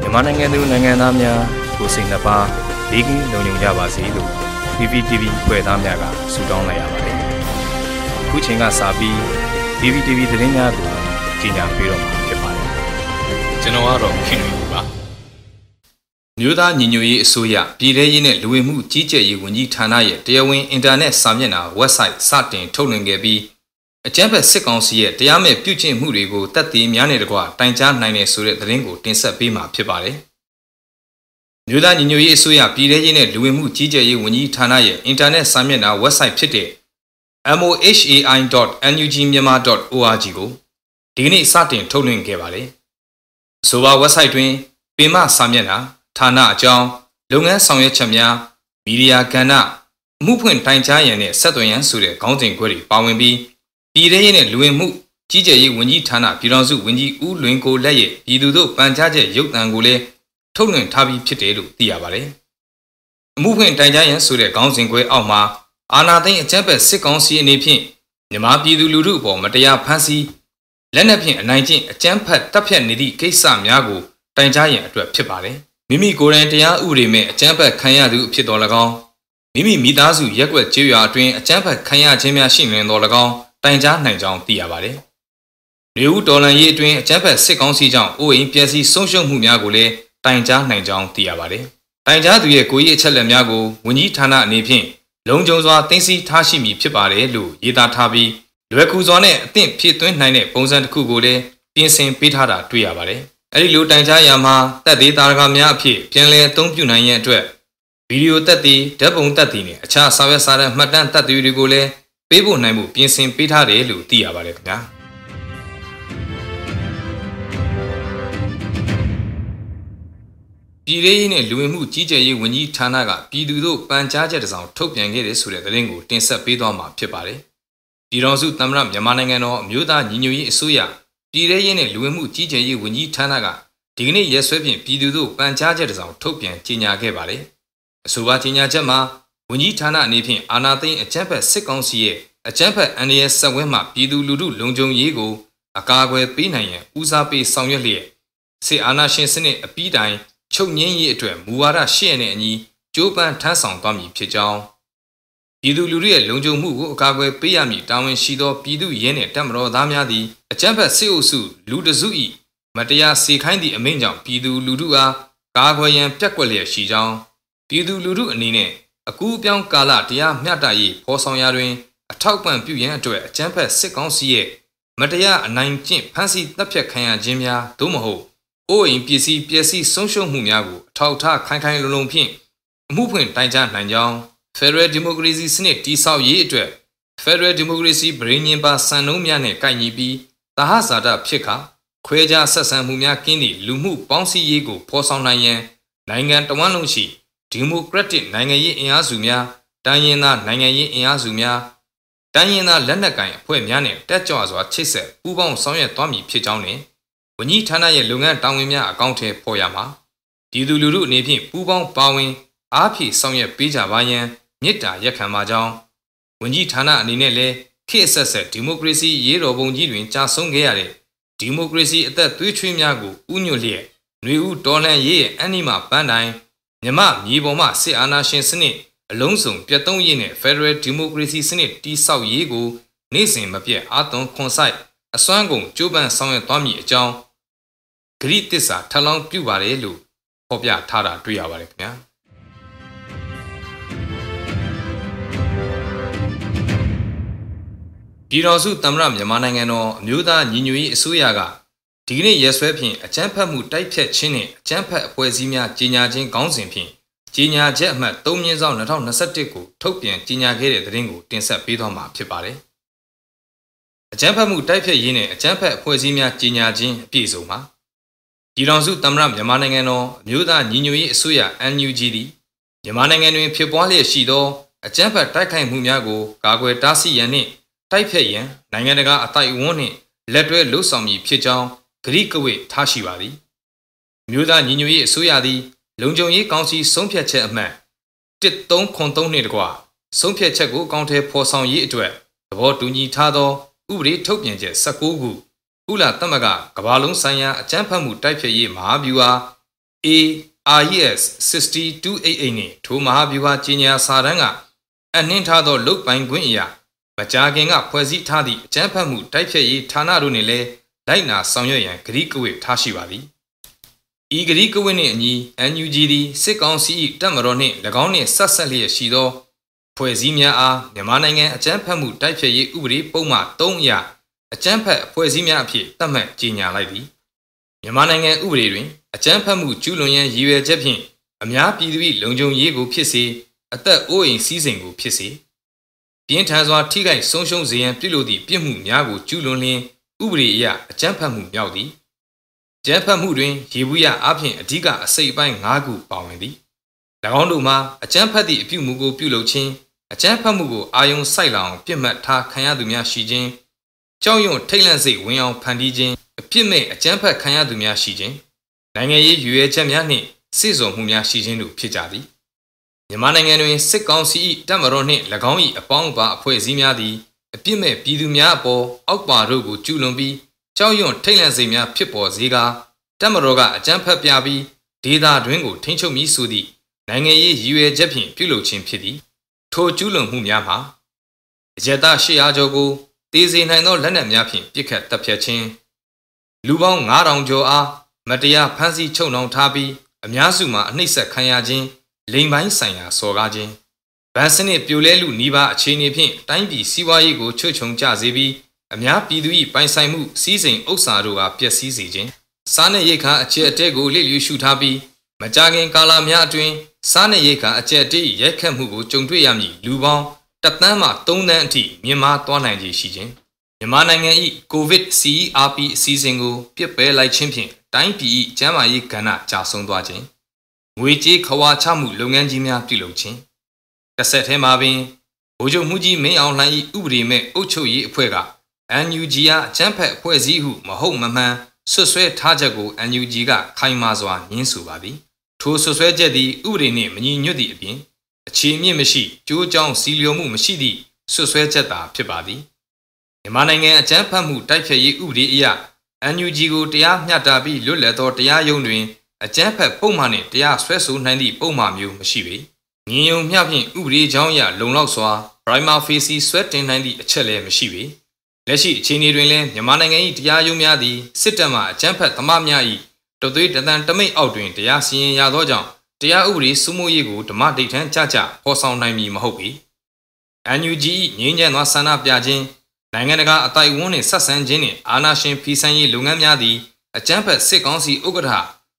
မြန်မာနိုင်ငံသူနိုင်ငံသားများကိုစိတ်နှပါဒေဂင်းလုံခြုံကြပါစေလို့ PPTV ဖွဲ့သားများကဆုတောင်းလိုက်ရပါတယ်။အခုချိန်ကစပြီး PPTV သတင်းများကိုကြီးညာပေးတော့မှာဖြစ်ပါတယ်။ကျွန်တော်ကတော့ခင်ဗျာပါ။မြို့သားညီညွတ်ရေးအစိုးရပြည်ထရေးနဲ့လူဝင်မှုကြီးကြပ်ရေးဝန်ကြီးဌာနရဲ့တရားဝင်အင်တာနက်စာမျက်နှာ website စတင်ထုတ်လွှင့်ခဲ့ပြီး အကြမ်းဖက်စစ်ကောင်စီရဲ့တရားမဲ့ပြုကျင့်မှုတွေကိုတပ်တည်များနေတကွတိုင်ကြားနိုင်တယ်ဆိုတဲ့သတင်းကိုတင်ဆက်ပေးမှာဖြစ်ပါတယ်။မြို့သားညီညွတ်ရေးအစိုးရပြည်ထရေးနဲ့လူဝင်မှုကြီးကြပ်ရေးဝန်ကြီးဌာနရဲ့အင်တာနက်စာမျက်နှာ website ဖြစ်တဲ့ mohai.nugmyanmar.org ကိုဒီကနေ့စတင်ထုတ်လွှင့်ခဲ့ပါတယ်။အဆိုပါ website တွင်ပင်မစာမျက်နှာဌာနအကြောင်းလုပ်ငန်းဆောင်ရွက်ချက်များမီဒီယာကဏ္ဍအမှုဖွင့်တိုင်ကြားရန်နဲ့ဆက်သွယ်ရန်ဆိုတဲ့ခေါင်းစဉ်ခွဲတွေပါဝင်ပြီး ပြည်ထရေးနဲ့လူဝင်မှုကြီးကြပ်ရေးဝန်ကြီးဌာနပြည်တော်စုဝန်ကြီးဦးလွင်ကိုလက်ရဲ့ပြည်သူတို့ပန်ကြားချက်ရုပ်သံကိုလည်းထုတ်လွှင့်ထားပြီးဖြစ်တယ်လို့သိရပါတယ်။အမှုဖွင့်တိုင်ကြားရန်ဆိုတဲ့ခေါင်းစဉ်ခွဲအောက်မှာအာနာသိန်းအကြမ်းဖက်စစ်ကောင်စီအနေဖြင့်မြန်မာပြည်သူလူထုအပေါ်မတရားဖမ်းဆီးလက်နက်ဖြင့်အနိုင်ကျင့်အကြမ်းဖက်တပ်ဖြတ်နေသည့်ကိစ္စများကိုတိုင်ကြားရန်အတွက်ဖြစ်ပါတယ်။မိမိကိုယ်တိုင်တရားဥပဒေမဲ့အကြမ်းဖက်ခံရသူအဖြစ်တော်၎င်းမိမိမိသားစုရက်ွက်ကျေးရွာအတွင်းအကြမ်းဖက်ခံရခြင်းများရှိနေတော်၎င်း တိုင်ကြားနိုင်ကြောင်းသိရပါတယ်။နေဦးဒေါ်လန်ရေးအတွင်းအကြမ်းဖက်စစ်ကောင်စီကြောင့်အိုးအိမ်ပျက်စီးဆုံးရှုံးမှုများကိုလည်းတိုင်ကြားနိုင်ကြောင်းသိရပါတယ်။တိုင်ကြားသူရဲ့ကိုကြီးအချက်လက်များကိုဝန်ကြီးဌာနအနေဖြင့်လုံခြုံစွာသိသိထားရှိမည်ဖြစ်ပါတယ်လို့ရေးသားထားပြီးလွယ်ကူစွာနဲ့အသင့်ဖြည့်သွင်းနိုင်တဲ့ပုံစံတစ်ခုကိုလည်းပြင်ဆင်ပေးထားတာတွေ့ရပါတယ်။အဲဒီလိုတိုင်ကြားရာမှာတက်သေးတာရကများအဖြစ်ပြန်လည်အသုံးပြုနိုင်ရန်အတွက်ဗီဒီယိုတက်သေးဓာတ်ပုံတက်သေးနဲ့အခြားစာရွက်စာတမ်းမှတ်တမ်းတက်သေးတွေကိုလည်း ပေးဖို့နိုင်မှုပြင်ဆင်ပေးထားတယ်လို့သိရပါတယ်ခင်ဗျာပြည်ရေးရေးနဲ့လူဝင်မှုကြီးကြပ်ရေးဝန်ကြီးဌာနကပြည်သူတို့ပန်ကြားချက်တစ်စောင်ထုတ်ပြန်ခဲ့တဲ့ဆိုတဲ့သတင်းကိုတင်ဆက်ပေးသွားမှာဖြစ်ပါတယ်။ပြည်တော်စုသမ္မတမြန်မာနိုင်ငံတော်အမျိုးသားညီညွတ်ရေးအစိုးရပြည်ရေးရေးနဲ့လူဝင်မှုကြီးကြပ်ရေးဝန်ကြီးဌာနကဒီကနေ့ရက်စွဲဖြင့်ပြည်သူတို့ပန်ကြားချက်တစ်စောင်ထုတ်ပြန်ကြေညာခဲ့ပါတယ်။အဆိုပါကြေညာချက်မှာ ဝန်ကြီးဌာနအနေဖြင့်အာဏာသိမ်းအကြမ်းဖက်စစ်ကောင်စီရဲ့အကြမ်းဖက်အန္တရာယ်ဆက်ဝဲမှပြည်သူလူထုလုံခြုံရေးကိုအကာအကွယ်ပေးနိုင်ရန်ဦးစားပေးဆောင်ရွက်လျက်စစ်အာဏာရှင်စနစ်အပြီးတိုင်ချုပ်ငင်းရေးအတွက်မူဝါဒရှေ့နဲ့အညီကြိုးပမ်းထမ်းဆောင်သွားမည်ဖြစ်ကြောင်းပြည်သူလူထုရဲ့လုံခြုံမှုကိုအကာအကွယ်ပေးရမည်တာဝန်ရှိသောပြည်သူရဲနှင့်တပ်မတော်သားများသည်အကြမ်းဖက်စစ်အုပ်စုလူတစု၏မတရားစေခိုင်းသည့်အမိန့်ကြောင့်ပြည်သူလူထုအားကာကွယ်ရန်ပြက်ကွက်လျက်ရှိကြောင်းပြည်သူလူထုအနေနဲ့ အကူအပြောင်းကာလတရားမျှတရေးဖော်ဆောင်ရာတွင် အထောက်ပံ့ပြုရန်အတွက်အကြမ်းဖက်စစ်ကောင်စီရဲ့မတရားအနိုင်ကျင့်ဖမ်းဆီးတပ်ဖြတ်ခံရခြင်းများသို့မဟုတ်အိုးအိမ်ပစ္စည်းပျက်စီးဆုံးရှုံးမှုများကိုအထောက်အထားခိုင်ခိုင်လုံလုံဖြင့်အမှုဖွင့်တိုင်ကြားနိုင်ကြောင်း Federal Democracy စနစ်တည်ဆောက်ရေးအတွက် Federal Democracy ဗြိဉ္ဉ်ပါစံနှုန်းများနဲ့ကိုက်ညီပြီးသဟဇာတဖြစ်ခါခွဲခြားဆက်ဆံမှုများကင်းသည့်လူမှုပေါင်းစည်းရေးကိုဖော်ဆောင်နိုင်ရန်နိုင်ငံတော်ဝန်လုံးရှိ ဒီမိုကရက်တစ်နိုင်ငံရေးအင်အားစုများတိုင်းရင်းသားနိုင်ငံရေးအင်အားစုများတိုင်းရင်းသားလက်နက်ကိုင်အဖွဲ့များနဲ့တက်ကြွစွာချိတ်ဆက်ပူးပေါင်းဆောင်ရွက်သွားမည်ဖြစ်ကြောင်းနဲ့ဝန်ကြီးဌာနရဲ့လုပ်ငန်းတာဝန်များအကောင့်ထဲပေါ်ရမှာပြည်သူလူထုအနေဖြင့်ပူးပေါင်းပါဝင်အားဖြည့်ဆောင်ရွက်ပေးကြပါရန်မြစ်တာရက်ခံပါကြောင်းဝန်ကြီးဌာနအနေနဲ့လည်းခေတ်ဆက်ဆက်ဒီမိုကရေစီရေးတော်ပုံကြီးတွင်ကြာဆုံးခဲ့ရတဲ့ဒီမိုကရေစီအသက်သွေးချွေးများကိုဥညွတ်လျက်ຫນွေဦးတော်လှန်ရေးရဲ့အန်နီမာပန်းတိုင်း မြမမြေပေါ်မှစစ်အာဏာရှင်စနစ်အလုံးစုံပြတ်သုံးရေးနဲ့ Federal Democracy စနစ်တည်ဆောက်ရေးကိုနေ့စဉ်မပြတ်အာသွန်ခွန်ဆိုင်အစွမ်းကုန်ကြိုးပမ်းဆောင်ရွက်သွားမည်အကြောင်းဂရိတစ္ဆာထလောင်းပြုပါတယ်လို့ဖော်ပြထားတာတွေ့ရပါတယ်ခင်ဗျာပြည်တော်စုသမ္မတမြန်မာနိုင်ငံတော်အမျိုးသားညီညွတ်ရေးအစိုးရက ဒီကနေ့ရက်စွဲဖြင့်အကြမ်းဖက်မှုတိုက်ဖျက်ခြင်းနှင့်အကြမ်းဖက်အဖွဲ့အစည်းများကြီးညာခြင်းခေါင်းစဉ်ဖြင့်ကြီးညာချက်အမှတ်3မြင်းဆောင်2021ကိုထုတ်ပြန်ကြီးညာခဲ့တဲ့သတင်းကိုတင်ဆက်ပေးသွားမှာဖြစ်ပါတယ်။အကြမ်းဖက်မှုတိုက်ဖျက်ရေးနဲ့အကြမ်းဖက်အဖွဲ့အစည်းများကြီးညာခြင်းအပြည့်အစုံမှာပြည်ထောင်စုသမ္မတမြန်မာနိုင်ငံတော်အမျိုးသားညီညွတ်ရေးအစိုးရ NUG သည်မြန်မာနိုင်ငံတွင်ဖြစ်ပွားလျက်ရှိသောအကြမ်းဖက်တိုက်ခိုက်မှုများကိုကာကွယ်တားဆီးရန်နှင့်တိုက်ဖျက်ရန်နိုင်ငံတကာအသိုက်အဝန်းနှင့်လက်တွဲလှုပ်ဆောင်မည်ဖြစ်ကြောင်း ဂရိကဝေထားရှိပါသည်မြို့သားညီညွတ်ရေးအစိုးရသည်လုံခြုံရေးကောင်စီဆုံးဖြတ်ချက်အမှတ်1303နှင့်တကွဆုံးဖြတ်ချက်ကိုအကောင့်ထဲပေါ်ဆောင်ရေးအတွက်သဘောတူညီထားသောဥပဒေထုတ်ပြန်ချက်16ခုကုလသမဂ္ဂကမ္ဘာလုံးဆိုင်ရာအကြမ်းဖက်မှုတိုက်ဖျက်ရေးမဟာဗျူဟာ ARES 6288နဲ့ထိုမဟာဗျူဟာကြီးညာစာတမ်းကအနှင်းထားသောလုတ်ပိုင်ခွင့်အရာမကြာခင်ကဖွဲ့စည်းထားသည့်အကြမ်းဖက်မှုတိုက်ဖျက်ရေးဌာနတို့နှင့်လည်း လိုက်နာဆောင်ရွက်ရန်ကတိကဝတ်ထားရှိပါသည်ဤကတိကဝတ်နှင့်အညီ NUG သည်စစ်ကောင်စီ၏တပ်မတော်နှင့်၎င်းနှင့်ဆက်ဆက်လျက်ရှိသောဖွဲ့စည်းများအားမြန်မာနိုင်ငံအကြမ်းဖက်မှုတိုက်ဖျက်ရေးဥပဒေပုံမှန်3အရအကြမ်းဖက်အဖွဲ့အစည်းများအဖြစ်သတ်မှတ်ကြေညာလိုက်သည်မြန်မာနိုင်ငံဥပဒေတွင်အကြမ်းဖက်မှုကျူးလွန်ရန်ရည်ရွယ်ချက်ဖြင့်အများပြည်သူ၏လုံခြုံရေးကိုဖြစ်စေအသက်အိုးအိမ်စည်းစိမ်ကိုဖြစ်စေပြင်းထန်စွာထိခိုက်ဆုံးရှုံးစေရန်ပြုလုပ်သည့်ပြစ်မှုများကိုကျူးလွန်လျင် ဥပဒေအရအကြမ်းဖက်မှုမြောက်သည်ကျန်းဖတ်မှုတွင်ရေဘူးရအပြင်အဓိကအစိတ်အပိုင်း၅ခုပါဝင်သည်၎င်းတို့မှာအကျန်းဖတ်သည့်အပြုမူကိုပြုလုပ်ခြင်းအကျန်းဖတ်မှုကိုအာယုံစိုက်လောင်ပြစ်မှတ်ထားခံရသူများရှိခြင်းကြောက်ရွံ့ထိတ်လန့်စိတ်ဝင်အောင်ဖန်တီးခြင်းအပြစ်မဲ့အကျန်းဖတ်ခံရသူများရှိခြင်းနိုင်ငံရေးရွေးချက်များနှင့်စစ်စုံမှုများရှိခြင်းတို့ဖြစ်ကြသည်မြန်မာနိုင်ငံတွင်စစ်ကောင်စီ၏တပ်မတော်နှင့်၎င်း၏အပေါင်းအပါအဖွဲ့အစည်းများသည်အ ပြစ်မဲ့ပြည်သူများအပေါ်အောက်ပါတို့ကိုကျူးလွန်ပြီးကြောက်ရွံ့ထိတ်လန့်စိတ်များဖြစ်ပေါ်စေကာတပ်မတော်ကအကြမ်းဖက်ပြပြီးဒေသတွင်းကိုထိန်းချုပ်မိဆိုသည့်နိုင်ငံရေးရည်ရွယ်ချက်ဖြင့်ပြုလုပ်ခြင်းဖြစ်သည်ထိုကျူးလွန်မှုများမှာအကြက်သား800ကျော်ကိုတေးစေနိုင်သောလက်နက်များဖြင့်ပစ်ခတ်တပ်ဖြတ်ခြင်းလူပေါင်း9000ကျော်အားမတရားဖမ်းဆီးချုပ်နှောင်ထားပြီးအများစုမှာအနှိမ့်ဆက်ခံရခြင်းလိမ်ပိုင်းဆိုင်ရာစော်ကားခြင်း ဗန်စနစ်ပြိုလဲလူနီးပါးအခြေအနေဖြင့်တိုင်းပြည်စီးပွားရေးကိုချွတ်ချုံကျစေပြီးအများပြည်သူ၏ပိုင်ဆိုင်မှုစီးစိမ်ဥစ္စာတို့အားပျက်စီးစေခြင်းစားနပ်ရိက္ခာအကျက်အတဲကိုလစ်လျူရှုထားပြီးမကြာခင်ကာလများအတွင်းစားနပ်ရိက္ခာအကျက်တဲရိုက်ခတ်မှုကိုကြုံတွေ့ရမည်လူပေါင်းတသန်းမှ3သန်းအထိမြင့်မားသွားနိုင်ခြေရှိခြင်းမြန်မာနိုင်ငံ၏ကိုဗစ် CERP အစည်းအဝေးကိုပြစ်ပယ်လိုက်ခြင်းဖြင့်တိုင်းပြည်၏ကျန်းမာရေးကဏ္ဍကြာဆုံးသွားခြင်းငွေကြေးခွာချမှုလုပ်ငန်းကြီးများပြုလုပ်ခြင်း တစ်ဆက်တည်းမှာပင်ဗိုလ်ချုပ်မှုကြီးမင်းအောင်လှိုင်၏ဥပဒေမဲ့အုပ်ချုပ်ရေးအဖွဲ့က NUG အားအကြမ်းဖက်အဖွဲ့အစည်းဟုမဟုတ်မမှန်ဆွဆွဲထားချက်ကို NUG ကခိုင်မာစွာညှင်းဆိုပါသည်ထိုဆွဆွဲချက်သည်ဥပဒေနှင့်မညီညွတ်သည့်အပြင်အခြေမြင့်မရှိကြိုးကြောင်းစီလျော်မှုမရှိသည့်ဆွဆွဲချက်သာဖြစ်ပါသည်မြန်မာနိုင်ငံအကြမ်းဖက်မှုတိုက်ဖျက်ရေးဥပဒေအရ NUG ကိုတရားမျှတပြီးလွတ်လပ်သောတရားရုံးတွင်အကြမ်းဖက်ပုံမှန်နှင့်တရားစွဲဆိုနိုင်သည့်ပုံမှန်မျိုးမရှိပေ။ ငင်းယုံမျှဖြင့်ဥပဒေကြောင်းအရလုံလောက်စွာ prima facie ဆွဲတင်နိုင်သည့်အချက်လည်းမရှိပေ။လက်ရှိအခြေအနေတွင်လည်းမြန်မာနိုင်ငံ၏တရားရုံးများသည်စစ်တပ်မှအကြမ်းဖက်သမားများ၏တသွေးတသံတမိတ်အောက်တွင်တရားစီရင်ရသောကြောင့်တရားဥပဒေစိုးမိုးရေးကိုဓမ္မဒိဋ္ဌံကြကြဖော်ဆောင်နိုင်မည်မဟုတ်ပေ။ NUG ၏ငြင်းချမ်းသောဆန္ဒပြခြင်းနိုင်ငံတကာအတိုင်ဝန်းနှင့်ဆက်ဆံခြင်းနှင့်အာဏာရှင်ဖီဆန်ရေးလုပ်ငန်းများသည်အကြမ်းဖက်စစ်ကောင်စီဥက္ကဋ္ဌ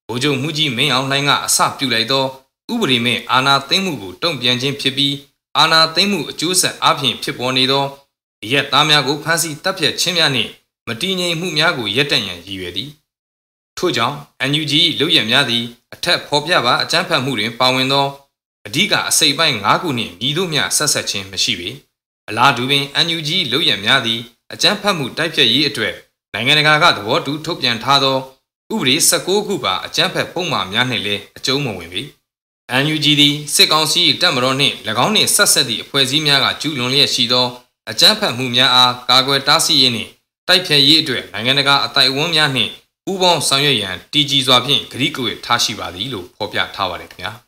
ဗိုလ်ချုပ်မှုကြီးမင်းအောင်လှိုင်ကအစပြုလိုက်သော ဥပဒေမဲ့အာဏာသိမ်းမှုကိုတုံ့ပြန်ခြင်းဖြစ်ပြီးအာဏာသိမ်းမှုအကျိုးဆက်အပြင်ဖြစ်ပေါ်နေသောရက်သားများကိုဖမ်းဆီးတပ်ဖြတ်ခြင်းများနှင့်မတည်ငြိမ်မှုများကိုရပ်တန့်ရန်ရည်ရွယ်သည်ထို့ကြောင့် NUG လုပ်ရများသည်အထက်ဖော်ပြပါအကြမ်းဖက်မှုတွင်ပါဝင်သောအဓိကအစိပ်ပိုင်း၅ခုနှင့်ဤသို့မျှဆက်ဆက်ခြင်းမရှိပေအလားတူပင် NUG လုပ်ရများသည်အကြမ်းဖက်မှုတိုက်ဖျက်ရေးအတွက်နိုင်ငံတကာကသဘောတူထုတ်ပြန်ထားသောဥပဒေ16ခုပါအကြမ်းဖက်ပုံမှန်များနှင့်လည်းအကျုံးမဝင်ပေ NUG သည်စစ်ကောင်စီတပ်မတော်နှင့်၎င်းနှင့်ဆက်ဆက်သည့်အဖွဲ့အစည်းများကကျူးလွန်လျက်ရှိသောအကြမ်းဖက်မှုများအားကာကွယ်တားဆီးရေးနှင့်တိုက်ဖျက်ရေးအတွက်နိုင်ငံတကာအတိုင်အဝန်းများနှင့်ပူးပေါင်းဆောင်ရွက်ရန်တည်ကြည်စွာဖြင့်ဂရိကဝေထားရှိပါသည်လို့ဖော်ပြထားပါတယ်ခင်ဗျာ။